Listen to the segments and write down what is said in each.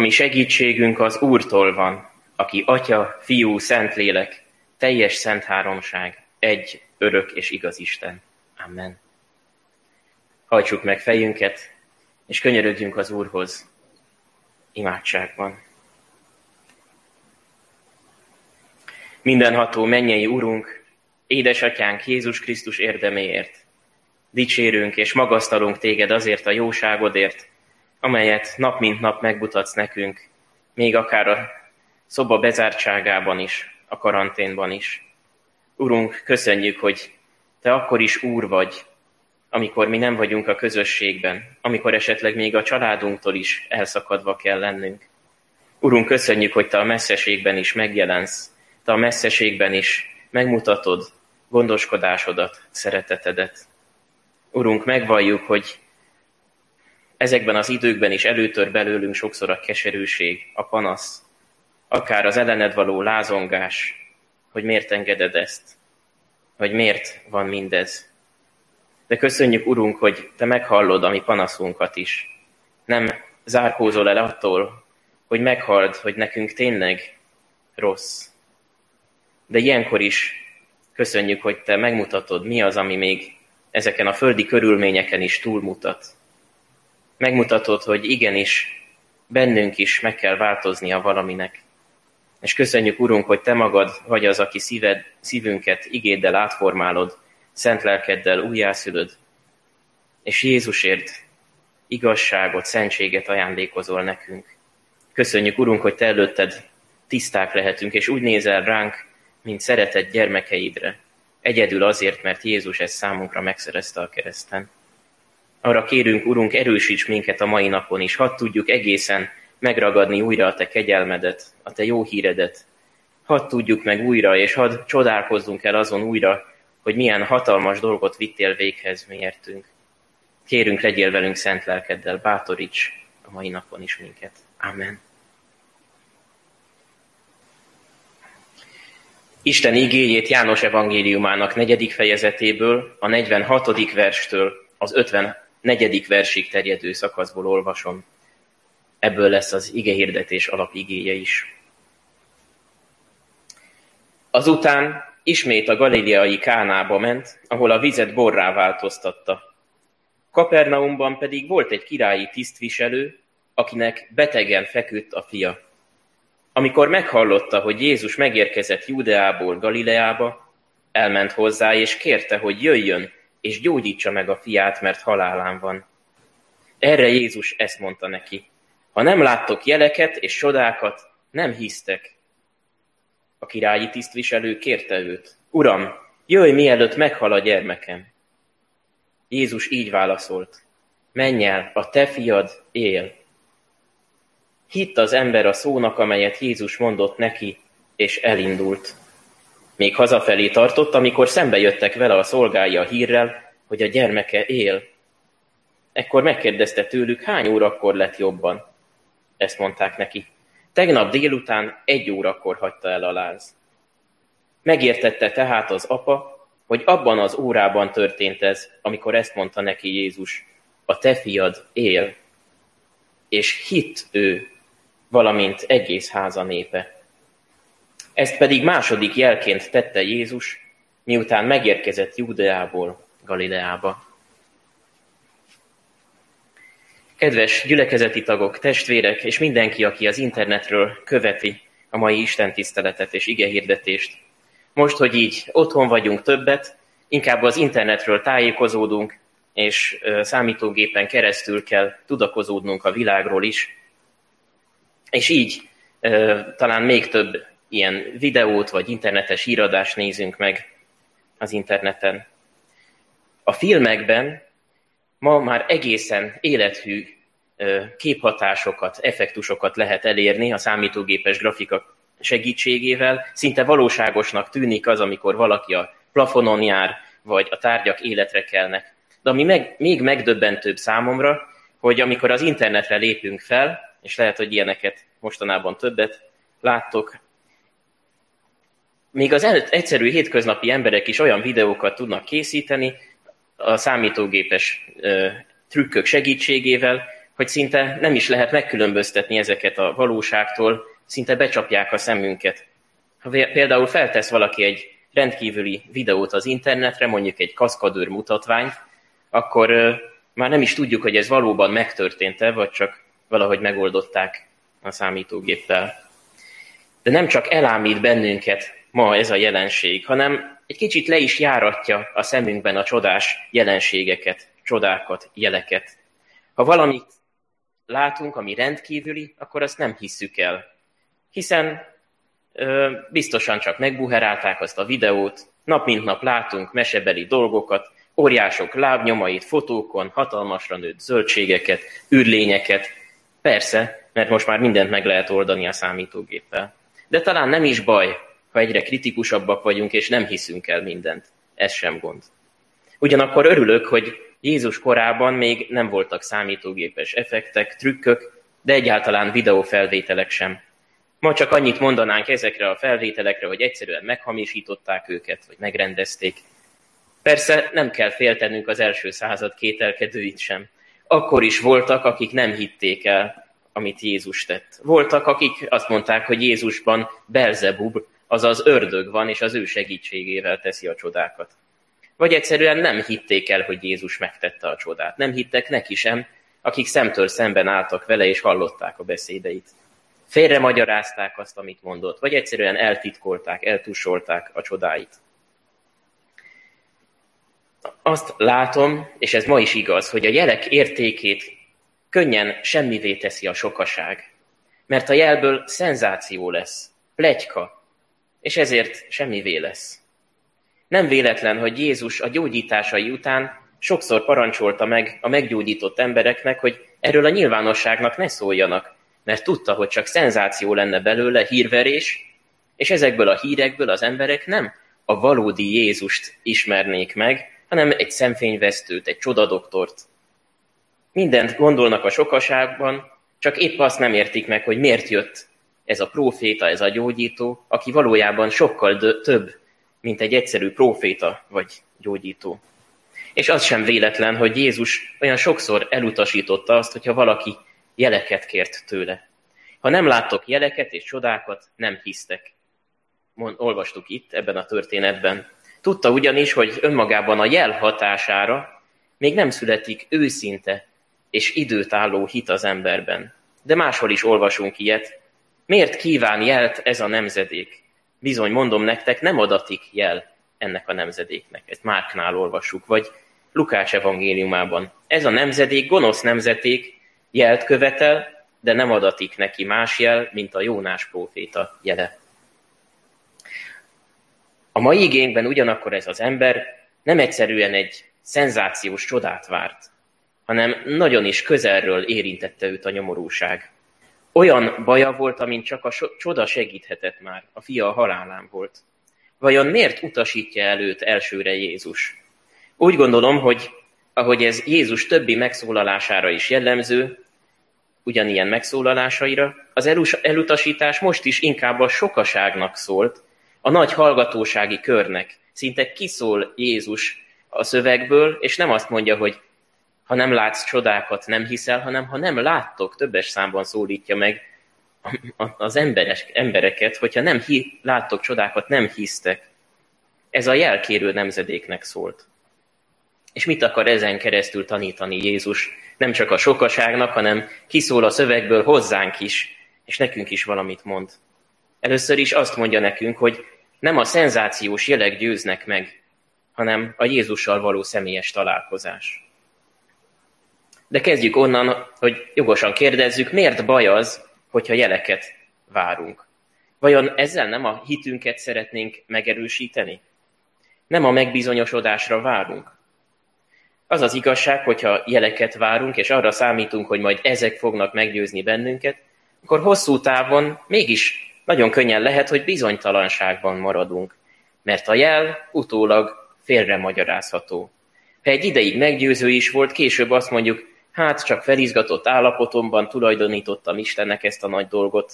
ami segítségünk az Úrtól van, aki Atya, Fiú, Szentlélek, teljes szent háromság, egy, örök és igaz Isten. Amen. Hajtsuk meg fejünket, és könyörögjünk az Úrhoz imádságban. Mindenható mennyei Urunk, édesatyánk Jézus Krisztus érdeméért, dicsérünk és magasztalunk téged azért a jóságodért, amelyet nap mint nap megmutatsz nekünk, még akár a szoba bezártságában is, a karanténban is. Urunk, köszönjük, hogy Te akkor is Úr vagy, amikor mi nem vagyunk a közösségben, amikor esetleg még a családunktól is elszakadva kell lennünk. Urunk, köszönjük, hogy Te a messzeségben is megjelensz, Te a messzeségben is megmutatod gondoskodásodat, szeretetedet. Urunk, megvalljuk, hogy ezekben az időkben is előtör belőlünk sokszor a keserűség, a panasz, akár az ellened való lázongás, hogy miért engeded ezt, hogy miért van mindez. De köszönjük, Urunk, hogy Te meghallod a mi panaszunkat is. Nem zárkózol el attól, hogy meghald, hogy nekünk tényleg rossz. De ilyenkor is köszönjük, hogy Te megmutatod, mi az, ami még ezeken a földi körülményeken is túlmutat. Megmutatod, hogy igenis bennünk is meg kell változnia valaminek. És köszönjük, Urunk, hogy Te magad vagy az, aki szíved, szívünket igéddel átformálod, szent lelkeddel újjászülöd, és Jézusért igazságot, szentséget ajándékozol nekünk. Köszönjük, Urunk, hogy Te előtted tiszták lehetünk, és úgy nézel ránk, mint szeretett gyermekeidre. Egyedül azért, mert Jézus ezt számunkra megszerezte a kereszten. Arra kérünk, Urunk, erősíts minket a mai napon is, hadd tudjuk egészen megragadni újra a Te kegyelmedet, a Te jó híredet. Hadd tudjuk meg újra, és hadd csodálkozzunk el azon újra, hogy milyen hatalmas dolgot vittél véghez miértünk. Kérünk, legyél velünk szent lelkeddel, bátoríts a mai napon is minket. Amen. Isten igéjét János evangéliumának negyedik fejezetéből, a 46. verstől az 54. versig terjedő szakaszból olvasom. Ebből lesz az igehirdetés alapigéje is. Azután ismét a galileai Kánába ment, ahol a vizet borrá változtatta. Kapernaumban pedig volt egy királyi tisztviselő, akinek betegen feküdt a fia. Amikor meghallotta, hogy Jézus megérkezett Judeából Galileába, elment hozzá és kérte, hogy jöjjön és gyógyítsa meg a fiát, mert halálán van. Erre Jézus ezt mondta neki. Ha nem láttok jeleket és csodákat, nem hisztek. A királyi tisztviselő kérte őt. Uram, jöjj mielőtt meghal a gyermekem. Jézus így válaszolt. Menj el, a te fiad él. Hitt az ember a szónak, amelyet Jézus mondott neki, és elindult. Még hazafelé tartott, amikor szembe jöttek vele a szolgái a hírrel, hogy a gyermeke él. Ekkor megkérdezte tőlük, hány órakor lett jobban. Ezt mondták neki. Tegnap délután egy órakor hagyta el a láz. Megértette tehát az apa, hogy abban az órában történt ez, amikor ezt mondta neki Jézus, a te fiad él. És hitt ő, valamint egész háza népe. Ezt pedig második jelként tette Jézus, miután megérkezett Júdeából Galileába. Kedves gyülekezeti tagok, testvérek és mindenki, aki az internetről követi a mai Isten tiszteletet és igehirdetést. Most, hogy így otthon vagyunk többet, inkább az internetről tájékozódunk, és számítógépen keresztül kell tudakozódnunk a világról is. És így talán még több ilyen videót vagy internetes íradást nézünk meg az interneten. A filmekben ma már egészen élethű képhatásokat, effektusokat lehet elérni a számítógépes grafika segítségével. Szinte valóságosnak tűnik az, amikor valaki a plafonon jár, vagy a tárgyak életre kelnek. De ami meg, még megdöbbentőbb számomra, hogy amikor az internetre lépünk fel, és lehet, hogy ilyeneket mostanában többet láttok, még az egyszerű hétköznapi emberek is olyan videókat tudnak készíteni a számítógépes trükkök segítségével, hogy szinte nem is lehet megkülönböztetni ezeket a valóságtól, szinte becsapják a szemünket. Ha például feltesz valaki egy rendkívüli videót az internetre, mondjuk egy kaszkadőr mutatványt, akkor már nem is tudjuk, hogy ez valóban megtörtént-e, vagy csak valahogy megoldották a számítógéppel. De nem csak elámít bennünket ma ez a jelenség, hanem egy kicsit le is járatja a szemünkben a csodás jelenségeket, csodákat, jeleket. Ha valamit látunk, ami rendkívüli, akkor azt nem hisszük el. Hiszen ö, biztosan csak megbuherálták azt a videót, nap mint nap látunk mesebeli dolgokat, óriások lábnyomait fotókon, hatalmasra nőtt zöldségeket, űrlényeket. Persze, mert most már mindent meg lehet oldani a számítógéppel. De talán nem is baj, ha egyre kritikusabbak vagyunk, és nem hiszünk el mindent. Ez sem gond. Ugyanakkor örülök, hogy Jézus korában még nem voltak számítógépes effektek, trükkök, de egyáltalán videófelvételek sem. Ma csak annyit mondanánk ezekre a felvételekre, hogy egyszerűen meghamisították őket, vagy megrendezték. Persze nem kell féltenünk az első század kételkedőit sem. Akkor is voltak, akik nem hitték el, amit Jézus tett. Voltak, akik azt mondták, hogy Jézusban Belzebub, azaz ördög van, és az ő segítségével teszi a csodákat. Vagy egyszerűen nem hitték el, hogy Jézus megtette a csodát. Nem hittek neki sem, akik szemtől szemben álltak vele, és hallották a beszédeit. Félre magyarázták azt, amit mondott, vagy egyszerűen eltitkolták, eltusolták a csodáit. Azt látom, és ez ma is igaz, hogy a jelek értékét könnyen semmivé teszi a sokaság. Mert a jelből szenzáció lesz, plegyka, és ezért semmivé lesz. Nem véletlen, hogy Jézus a gyógyításai után sokszor parancsolta meg a meggyógyított embereknek, hogy erről a nyilvánosságnak ne szóljanak, mert tudta, hogy csak szenzáció lenne belőle, hírverés, és ezekből a hírekből az emberek nem a valódi Jézust ismernék meg, hanem egy szemfényvesztőt, egy csodadoktort. Mindent gondolnak a sokaságban, csak épp azt nem értik meg, hogy miért jött ez a próféta, ez a gyógyító, aki valójában sokkal több, mint egy egyszerű próféta vagy gyógyító. És az sem véletlen, hogy Jézus olyan sokszor elutasította azt, hogyha valaki jeleket kért tőle. Ha nem láttok jeleket és csodákat, nem hisztek. Olvastuk itt ebben a történetben. Tudta ugyanis, hogy önmagában a jel hatására még nem születik őszinte és időtálló hit az emberben. De máshol is olvasunk ilyet. Miért kíván jelt ez a nemzedék? Bizony, mondom nektek, nem adatik jel ennek a nemzedéknek. Ezt Márknál olvassuk, vagy Lukács evangéliumában. Ez a nemzedék, gonosz nemzedék jelt követel, de nem adatik neki más jel, mint a Jónás próféta jele. A mai igényben ugyanakkor ez az ember nem egyszerűen egy szenzációs csodát várt, hanem nagyon is közelről érintette őt a nyomorúság. Olyan baja volt, amint csak a csoda segíthetett már, a fia a halálán volt. Vajon miért utasítja el őt elsőre Jézus? Úgy gondolom, hogy ahogy ez Jézus többi megszólalására is jellemző, ugyanilyen megszólalásaira, az elutasítás most is inkább a sokaságnak szólt, a nagy hallgatósági körnek. Szinte kiszól Jézus a szövegből, és nem azt mondja, hogy ha nem látsz csodákat, nem hiszel, hanem ha nem láttok, többes számban szólítja meg az emberes, embereket, hogyha nem hi, láttok csodákat, nem hisztek. Ez a jelkérő nemzedéknek szólt. És mit akar ezen keresztül tanítani Jézus? Nem csak a sokaságnak, hanem kiszól a szövegből hozzánk is, és nekünk is valamit mond. Először is azt mondja nekünk, hogy nem a szenzációs jelek győznek meg, hanem a Jézussal való személyes találkozás. De kezdjük onnan, hogy jogosan kérdezzük, miért baj az, hogyha jeleket várunk? Vajon ezzel nem a hitünket szeretnénk megerősíteni? Nem a megbizonyosodásra várunk? Az az igazság, hogyha jeleket várunk, és arra számítunk, hogy majd ezek fognak meggyőzni bennünket, akkor hosszú távon mégis nagyon könnyen lehet, hogy bizonytalanságban maradunk, mert a jel utólag félre magyarázható. Ha egy ideig meggyőző is volt, később azt mondjuk, Hát csak felizgatott állapotomban tulajdonítottam Istennek ezt a nagy dolgot,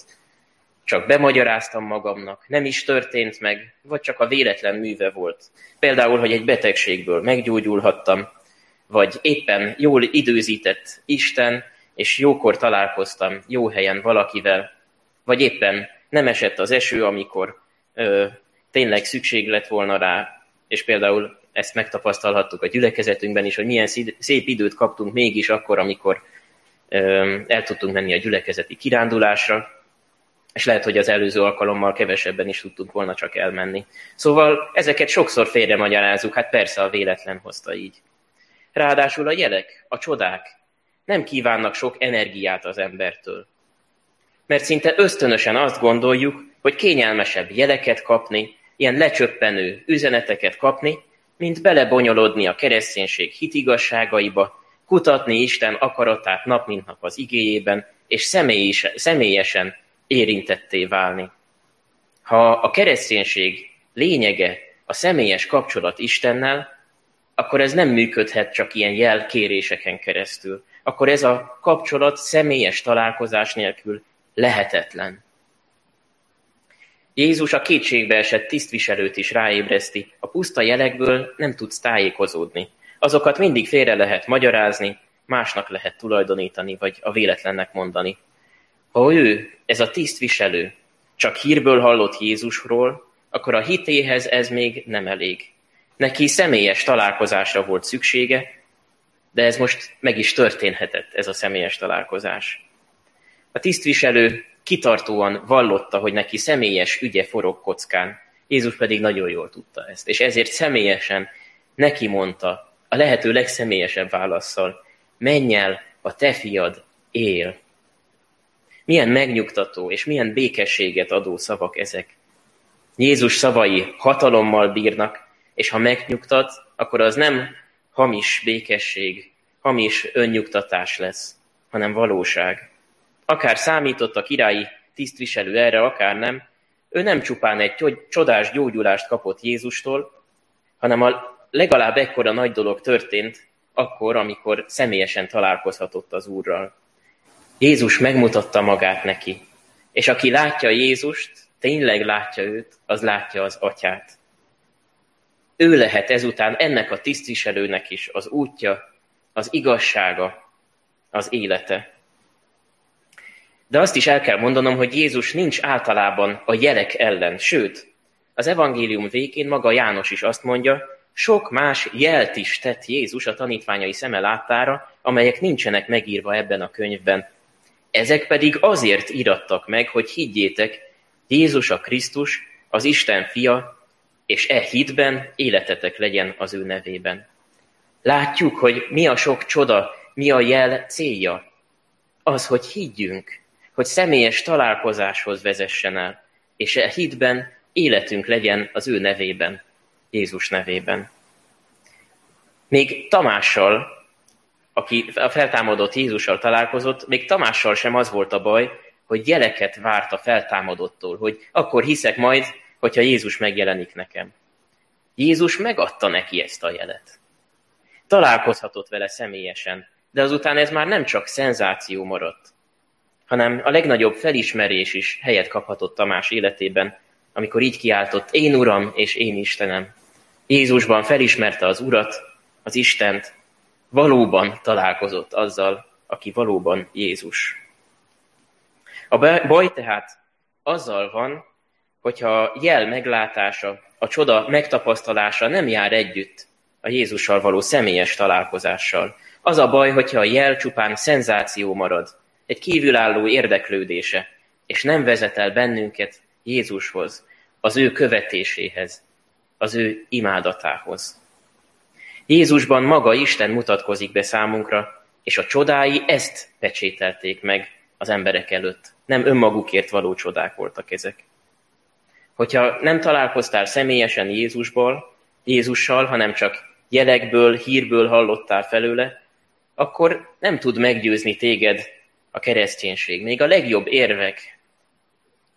csak bemagyaráztam magamnak, nem is történt meg, vagy csak a véletlen műve volt. Például, hogy egy betegségből meggyógyulhattam, vagy éppen jól időzített Isten, és jókor találkoztam jó helyen valakivel, vagy éppen nem esett az eső, amikor ö, tényleg szükség lett volna rá, és például ezt megtapasztalhattuk a gyülekezetünkben is, hogy milyen szép időt kaptunk mégis akkor, amikor el tudtunk menni a gyülekezeti kirándulásra, és lehet, hogy az előző alkalommal kevesebben is tudtunk volna csak elmenni. Szóval ezeket sokszor félre magyarázzuk, hát persze a véletlen hozta így. Ráadásul a jelek, a csodák nem kívánnak sok energiát az embertől. Mert szinte ösztönösen azt gondoljuk, hogy kényelmesebb jeleket kapni, ilyen lecsöppenő üzeneteket kapni, mint belebonyolodni a kereszténység hitigasságaiba, kutatni Isten akaratát nap mint nap az igéjében, és személyesen érintetté válni. Ha a kereszténység lényege a személyes kapcsolat Istennel, akkor ez nem működhet csak ilyen jelkéréseken keresztül. Akkor ez a kapcsolat személyes találkozás nélkül lehetetlen. Jézus a kétségbe esett tisztviselőt is ráébreszti, a puszta jelekből nem tudsz tájékozódni. Azokat mindig félre lehet magyarázni, másnak lehet tulajdonítani, vagy a véletlennek mondani. Ha ő, ez a tisztviselő, csak hírből hallott Jézusról, akkor a hitéhez ez még nem elég. Neki személyes találkozásra volt szüksége, de ez most meg is történhetett, ez a személyes találkozás. A tisztviselő kitartóan vallotta, hogy neki személyes ügye forog kockán, Jézus pedig nagyon jól tudta ezt, és ezért személyesen neki mondta a lehető legszemélyesebb válaszsal, menj el, a te fiad él. Milyen megnyugtató és milyen békességet adó szavak ezek. Jézus szavai hatalommal bírnak, és ha megnyugtat, akkor az nem hamis békesség, hamis önnyugtatás lesz, hanem valóság. Akár számított a királyi tisztviselő erre, akár nem, ő nem csupán egy csodás gyógyulást kapott Jézustól, hanem a legalább ekkora nagy dolog történt akkor, amikor személyesen találkozhatott az Úrral. Jézus megmutatta magát neki, és aki látja Jézust, tényleg látja őt, az látja az atyát. Ő lehet ezután ennek a tisztviselőnek is az útja, az igazsága, az élete. De azt is el kell mondanom, hogy Jézus nincs általában a jelek ellen, sőt, az evangélium végén maga János is azt mondja, sok más jelt is tett Jézus a tanítványai szeme láttára, amelyek nincsenek megírva ebben a könyvben. Ezek pedig azért irattak meg, hogy higgyétek, Jézus a Krisztus, az Isten fia, és e hitben életetek legyen az ő nevében. Látjuk, hogy mi a sok csoda, mi a jel célja. Az, hogy higgyünk, hogy személyes találkozáshoz vezessen el, és e hitben életünk legyen az ő nevében, Jézus nevében. Még Tamással, aki a feltámadott Jézussal találkozott, még Tamással sem az volt a baj, hogy jeleket várt a feltámadottól, hogy akkor hiszek majd, hogyha Jézus megjelenik nekem. Jézus megadta neki ezt a jelet. Találkozhatott vele személyesen, de azután ez már nem csak szenzáció maradt, hanem a legnagyobb felismerés is helyet kaphatott Tamás életében, amikor így kiáltott, én Uram és én Istenem. Jézusban felismerte az Urat, az Istent, valóban találkozott azzal, aki valóban Jézus. A baj tehát azzal van, hogyha jel meglátása, a csoda megtapasztalása nem jár együtt a Jézussal való személyes találkozással. Az a baj, hogyha a jel csupán szenzáció marad, egy kívülálló érdeklődése, és nem vezet el bennünket Jézushoz, az ő követéséhez, az ő imádatához. Jézusban maga Isten mutatkozik be számunkra, és a csodái ezt pecsételték meg az emberek előtt. Nem önmagukért való csodák voltak ezek. Hogyha nem találkoztál személyesen Jézusból, Jézussal, hanem csak jelekből, hírből hallottál felőle, akkor nem tud meggyőzni téged a kereszténység. Még a legjobb érvek,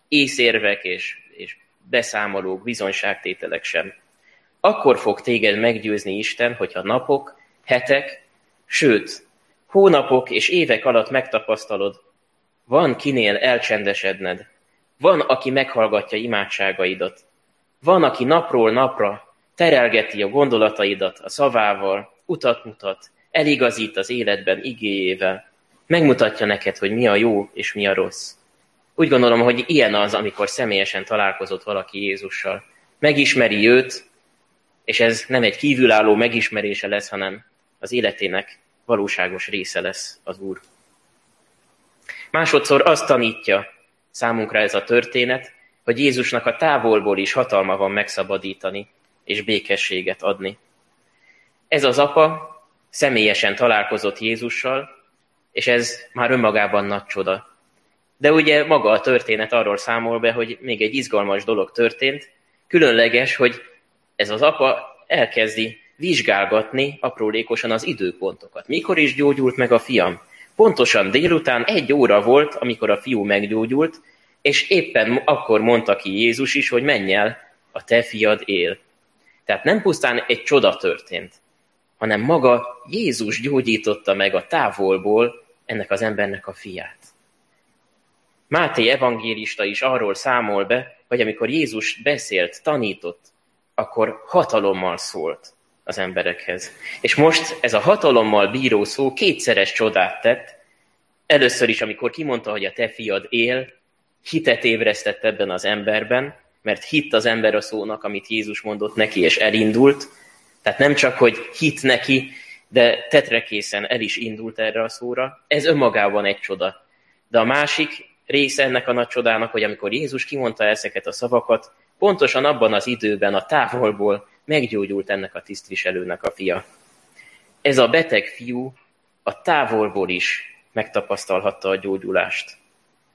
észérvek és, és beszámolók, bizonyságtételek sem. Akkor fog téged meggyőzni Isten, hogyha napok, hetek, sőt, hónapok és évek alatt megtapasztalod, van kinél elcsendesedned, van, aki meghallgatja imádságaidat. Van, aki napról napra terelgeti a gondolataidat a szavával, utat mutat, eligazít az életben igéjével. Megmutatja neked, hogy mi a jó és mi a rossz. Úgy gondolom, hogy ilyen az, amikor személyesen találkozott valaki Jézussal. Megismeri őt, és ez nem egy kívülálló megismerése lesz, hanem az életének valóságos része lesz az Úr. Másodszor azt tanítja számunkra ez a történet, hogy Jézusnak a távolból is hatalma van megszabadítani és békességet adni. Ez az apa személyesen találkozott Jézussal, és ez már önmagában nagy csoda. De ugye maga a történet arról számol be, hogy még egy izgalmas dolog történt, különleges, hogy ez az apa elkezdi vizsgálgatni aprólékosan az időpontokat. Mikor is gyógyult meg a fiam? Pontosan délután egy óra volt, amikor a fiú meggyógyult, és éppen akkor mondta ki Jézus is, hogy menj el, a te fiad él. Tehát nem pusztán egy csoda történt, hanem maga Jézus gyógyította meg a távolból ennek az embernek a fiát. Máté evangélista is arról számol be, hogy amikor Jézus beszélt, tanított, akkor hatalommal szólt az emberekhez. És most ez a hatalommal bíró szó kétszeres csodát tett. Először is, amikor kimondta, hogy a te fiad él, hitet ébresztett ebben az emberben, mert hitt az ember a szónak, amit Jézus mondott neki, és elindult. Tehát nem csak, hogy hit neki, de tetrekészen el is indult erre a szóra. Ez önmagában egy csoda. De a másik része ennek a nagy csodának, hogy amikor Jézus kimondta ezeket a szavakat, pontosan abban az időben a távolból meggyógyult ennek a tisztviselőnek a fia. Ez a beteg fiú a távolból is megtapasztalhatta a gyógyulást.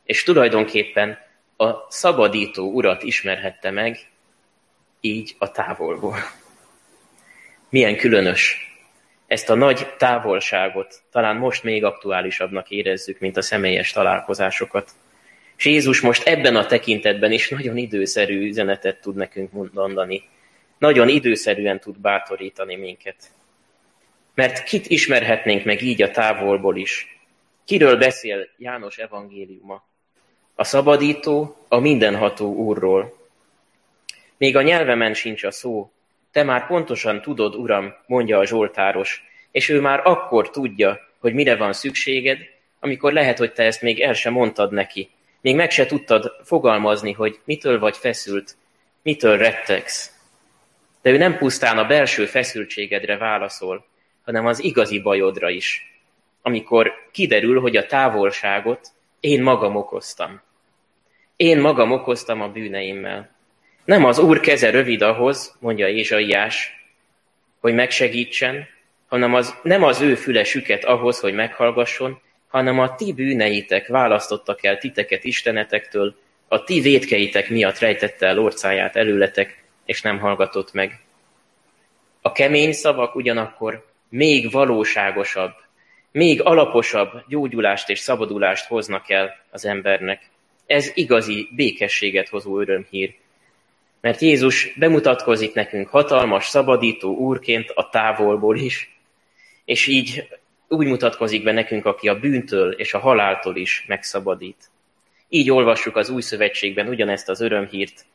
És tulajdonképpen a szabadító urat ismerhette meg, így a távolból. Milyen különös. Ezt a nagy távolságot talán most még aktuálisabbnak érezzük, mint a személyes találkozásokat. És Jézus most ebben a tekintetben is nagyon időszerű üzenetet tud nekünk mondani. Nagyon időszerűen tud bátorítani minket. Mert kit ismerhetnénk meg így a távolból is? Kiről beszél János evangéliuma? A szabadító, a mindenható Úrról. Még a nyelvemen sincs a szó, te már pontosan tudod, Uram, mondja a Zsoltáros, és ő már akkor tudja, hogy mire van szükséged, amikor lehet, hogy te ezt még el sem mondtad neki, még meg se tudtad fogalmazni, hogy mitől vagy feszült, mitől rettegsz. De ő nem pusztán a belső feszültségedre válaszol, hanem az igazi bajodra is, amikor kiderül, hogy a távolságot én magam okoztam. Én magam okoztam a bűneimmel. Nem az Úr keze rövid ahhoz, mondja Ézsaiás, hogy megsegítsen, hanem az, nem az ő füle süket ahhoz, hogy meghallgasson, hanem a ti bűneitek választottak el titeket istenetektől, a ti védkeitek miatt rejtette el orcáját előletek, és nem hallgatott meg. A kemény szavak ugyanakkor még valóságosabb, még alaposabb gyógyulást és szabadulást hoznak el az embernek. Ez igazi békességet hozó örömhír. Mert Jézus bemutatkozik nekünk hatalmas, szabadító úrként a távolból is, és így úgy mutatkozik be nekünk, aki a bűntől és a haláltól is megszabadít. Így olvassuk az új szövetségben ugyanezt az örömhírt.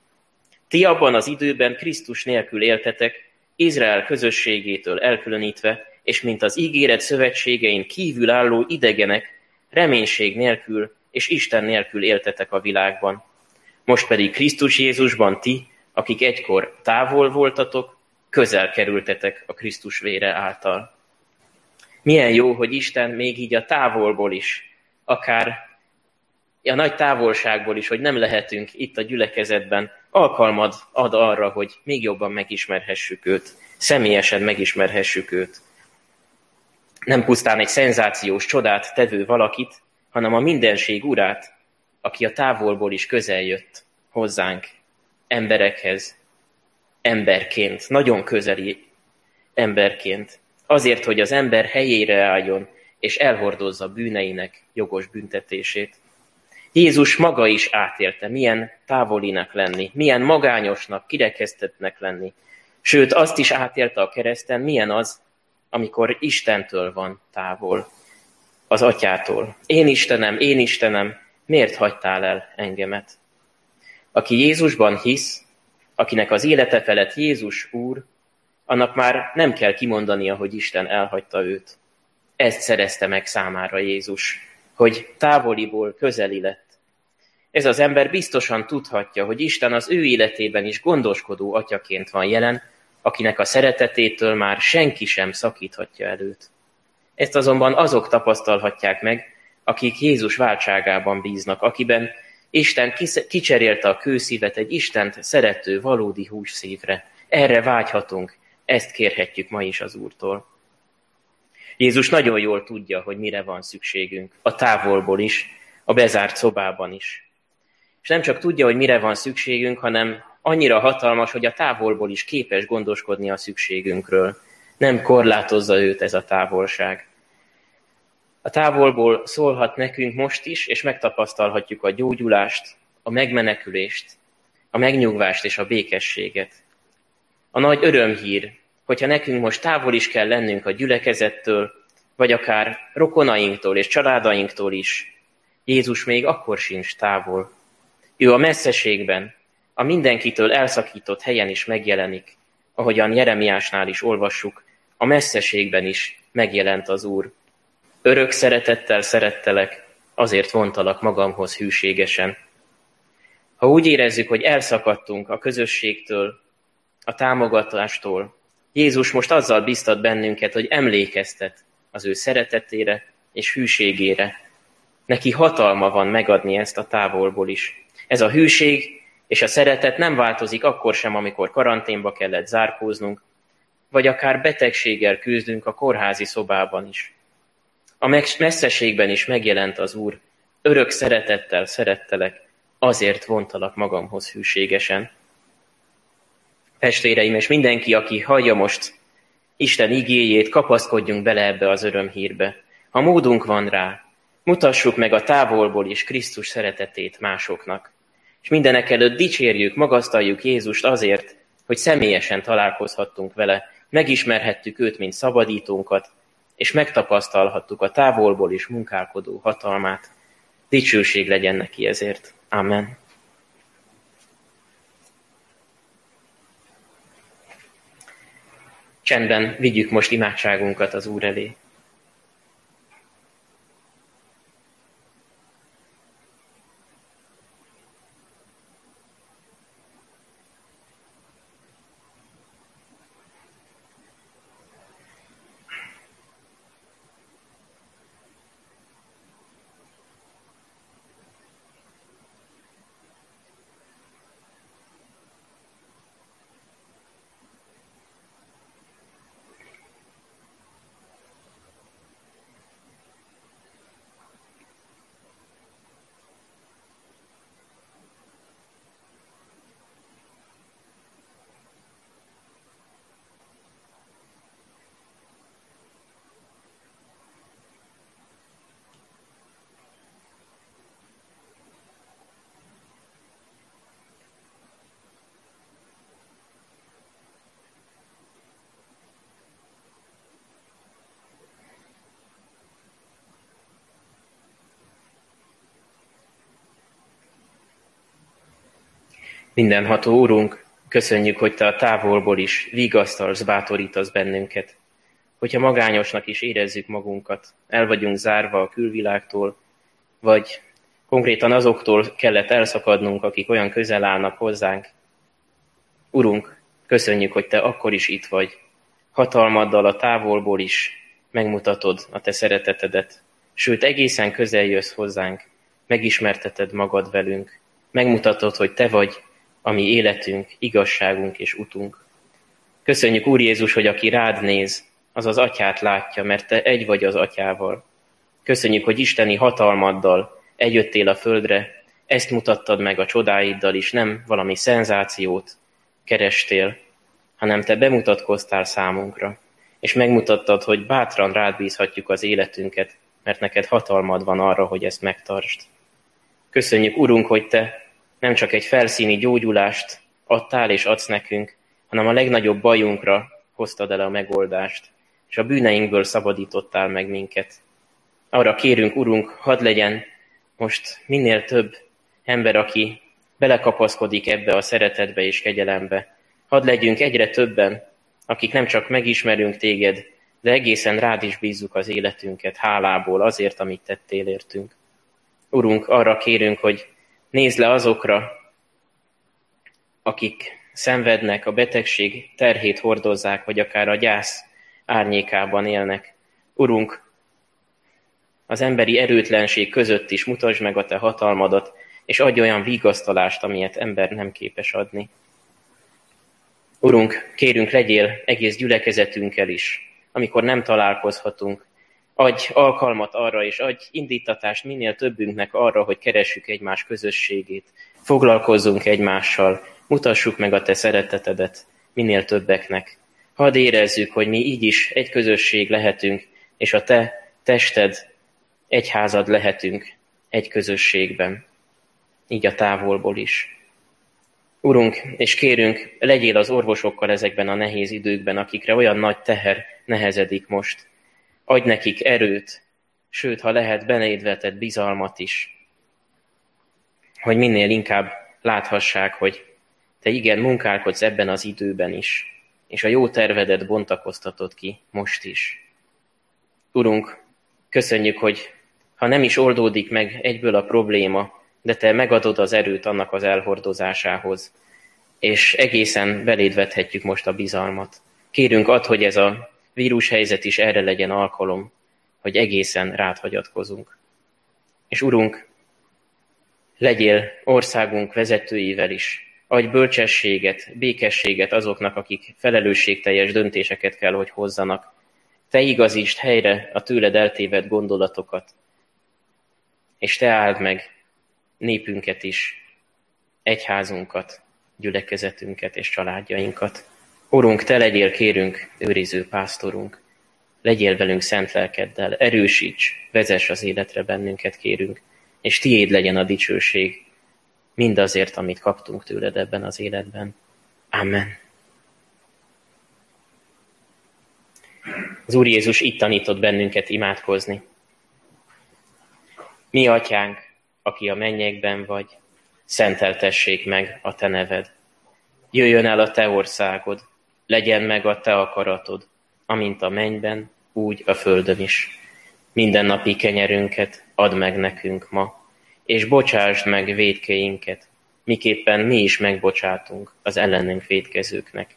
Ti abban az időben Krisztus nélkül éltetek, Izrael közösségétől elkülönítve, és mint az ígéret szövetségein kívül álló idegenek, reménység nélkül és Isten nélkül éltetek a világban. Most pedig Krisztus Jézusban ti, akik egykor távol voltatok, közel kerültetek a Krisztus vére által. Milyen jó, hogy Isten még így a távolból is, akár a nagy távolságból is, hogy nem lehetünk itt a gyülekezetben, alkalmad ad arra, hogy még jobban megismerhessük őt, személyesen megismerhessük őt. Nem pusztán egy szenzációs csodát tevő valakit, hanem a mindenség urát, aki a távolból is közel jött hozzánk, emberekhez, emberként, nagyon közeli emberként, azért, hogy az ember helyére álljon, és elhordozza bűneinek jogos büntetését. Jézus maga is átélte, milyen távolinak lenni, milyen magányosnak, kirekesztetnek lenni. Sőt, azt is átélte a kereszten, milyen az, amikor Istentől van távol, az atyától. Én Istenem, én Istenem, miért hagytál el engemet? Aki Jézusban hisz, akinek az élete felett Jézus Úr, annak már nem kell kimondania, hogy Isten elhagyta őt. Ezt szerezte meg számára Jézus. hogy távoliból közeli lett. Ez az ember biztosan tudhatja, hogy Isten az ő életében is gondoskodó atyaként van jelen, akinek a szeretetétől már senki sem szakíthatja előtt. Ezt azonban azok tapasztalhatják meg, akik Jézus váltságában bíznak, akiben Isten kicserélte a kőszívet egy Istent szerető, valódi hússzívre. Erre vágyhatunk, ezt kérhetjük ma is az Úrtól. Jézus nagyon jól tudja, hogy mire van szükségünk, a távolból is, a bezárt szobában is. És nem csak tudja, hogy mire van szükségünk, hanem annyira hatalmas, hogy a távolból is képes gondoskodni a szükségünkről. Nem korlátozza őt ez a távolság. A távolból szólhat nekünk most is, és megtapasztalhatjuk a gyógyulást, a megmenekülést, a megnyugvást és a békességet. A nagy örömhír, hogyha nekünk most távol is kell lennünk a gyülekezettől, vagy akár rokonainktól és családainktól is, Jézus még akkor sincs távol. Ő a messzeségben, a mindenkitől elszakított helyen is megjelenik, ahogyan Jeremiásnál is olvassuk, a messzeségben is megjelent az Úr. Örök szeretettel szerettelek, azért vontalak magamhoz hűségesen. Ha úgy érezzük, hogy elszakadtunk a közösségtől, a támogatástól, Jézus most azzal biztat bennünket, hogy emlékeztet az ő szeretetére és hűségére. Neki hatalma van megadni ezt a távolból is. Ez a hűség és a szeretet nem változik akkor sem, amikor karanténba kellett zárkóznunk, vagy akár betegséggel küzdünk a kórházi szobában is. A messzeségben is megjelent az Úr, örök szeretettel szerettelek, azért vontalak magamhoz hűségesen. Testvéreim, és mindenki, aki hallja most Isten igéjét, kapaszkodjunk bele ebbe az örömhírbe. Ha módunk van rá, mutassuk meg a távolból is Krisztus szeretetét másoknak. És mindenek előtt dicsérjük, magasztaljuk Jézust azért, hogy személyesen találkozhattunk vele, megismerhettük őt, mint szabadítónkat, és megtapasztalhattuk a távolból is munkálkodó hatalmát. Dicsőség legyen neki ezért. Amen. Csendben vigyük most imádságunkat az Úr elé. Mindenható Úrunk, köszönjük, hogy Te a távolból is vigasztalsz, bátorítasz bennünket. Hogyha magányosnak is érezzük magunkat, el vagyunk zárva a külvilágtól, vagy konkrétan azoktól kellett elszakadnunk, akik olyan közel állnak hozzánk. Urunk, köszönjük, hogy Te akkor is itt vagy. Hatalmaddal a távolból is megmutatod a Te szeretetedet, sőt egészen közel jössz hozzánk, megismerteted magad velünk, megmutatod, hogy Te vagy a mi életünk, igazságunk és utunk. Köszönjük, Úr Jézus, hogy aki rád néz, az az atyát látja, mert te egy vagy az atyával. Köszönjük, hogy isteni hatalmaddal eljöttél a földre, ezt mutattad meg a csodáiddal is, nem valami szenzációt kerestél, hanem te bemutatkoztál számunkra, és megmutattad, hogy bátran rád bízhatjuk az életünket, mert neked hatalmad van arra, hogy ezt megtartsd. Köszönjük, Urunk, hogy te nem csak egy felszíni gyógyulást adtál és adsz nekünk, hanem a legnagyobb bajunkra hoztad el a megoldást, és a bűneinkből szabadítottál meg minket. Arra kérünk, Urunk, hadd legyen most minél több ember, aki belekapaszkodik ebbe a szeretetbe és kegyelembe. Hadd legyünk egyre többen, akik nem csak megismerünk téged, de egészen rád is bízzuk az életünket hálából azért, amit tettél értünk. Urunk, arra kérünk, hogy nézd le azokra, akik szenvednek, a betegség terhét hordozzák, vagy akár a gyász árnyékában élnek. Urunk, az emberi erőtlenség között is mutasd meg a te hatalmadat, és adj olyan vigasztalást, amilyet ember nem képes adni. Urunk, kérünk, legyél egész gyülekezetünkkel is, amikor nem találkozhatunk. Adj alkalmat arra, és adj indítatást minél többünknek arra, hogy keressük egymás közösségét, foglalkozzunk egymással, mutassuk meg a te szeretetedet minél többeknek. Hadd érezzük, hogy mi így is egy közösség lehetünk, és a te tested, egyházad lehetünk egy közösségben, így a távolból is. Urunk, és kérünk, legyél az orvosokkal ezekben a nehéz időkben, akikre olyan nagy teher nehezedik most. Adj nekik erőt, sőt, ha lehet, beléd bizalmat is, hogy minél inkább láthassák, hogy te igen, munkálkodsz ebben az időben is, és a jó tervedet bontakoztatod ki most is. Urunk, köszönjük, hogy ha nem is oldódik meg egyből a probléma, de te megadod az erőt annak az elhordozásához, és egészen beléd most a bizalmat. Kérünk ad, hogy ez a vírushelyzet is erre legyen alkalom, hogy egészen rád hagyatkozunk. És Urunk, legyél országunk vezetőivel is, adj bölcsességet, békességet azoknak, akik felelősségteljes döntéseket kell, hogy hozzanak. Te igazítsd helyre a tőled eltévedt gondolatokat, és te áld meg népünket is, egyházunkat, gyülekezetünket és családjainkat. Urunk, Te legyél, kérünk, őriző pásztorunk, legyél velünk szent lelkeddel, erősíts, vezess az életre bennünket, kérünk, és Tiéd legyen a dicsőség, mindazért, amit kaptunk tőled ebben az életben. Amen. Az Úr Jézus itt tanított bennünket imádkozni. Mi atyánk, aki a mennyekben vagy, szenteltessék meg a te neved. Jöjjön el a te országod, legyen meg a te akaratod, amint a mennyben, úgy a földön is. Minden napi kenyerünket add meg nekünk ma, és bocsásd meg védkeinket, miképpen mi is megbocsátunk az ellenünk védkezőknek.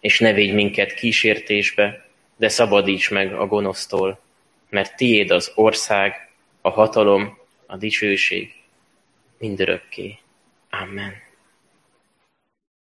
És ne védj minket kísértésbe, de szabadíts meg a gonosztól, mert tiéd az ország, a hatalom, a dicsőség mindörökké. Amen.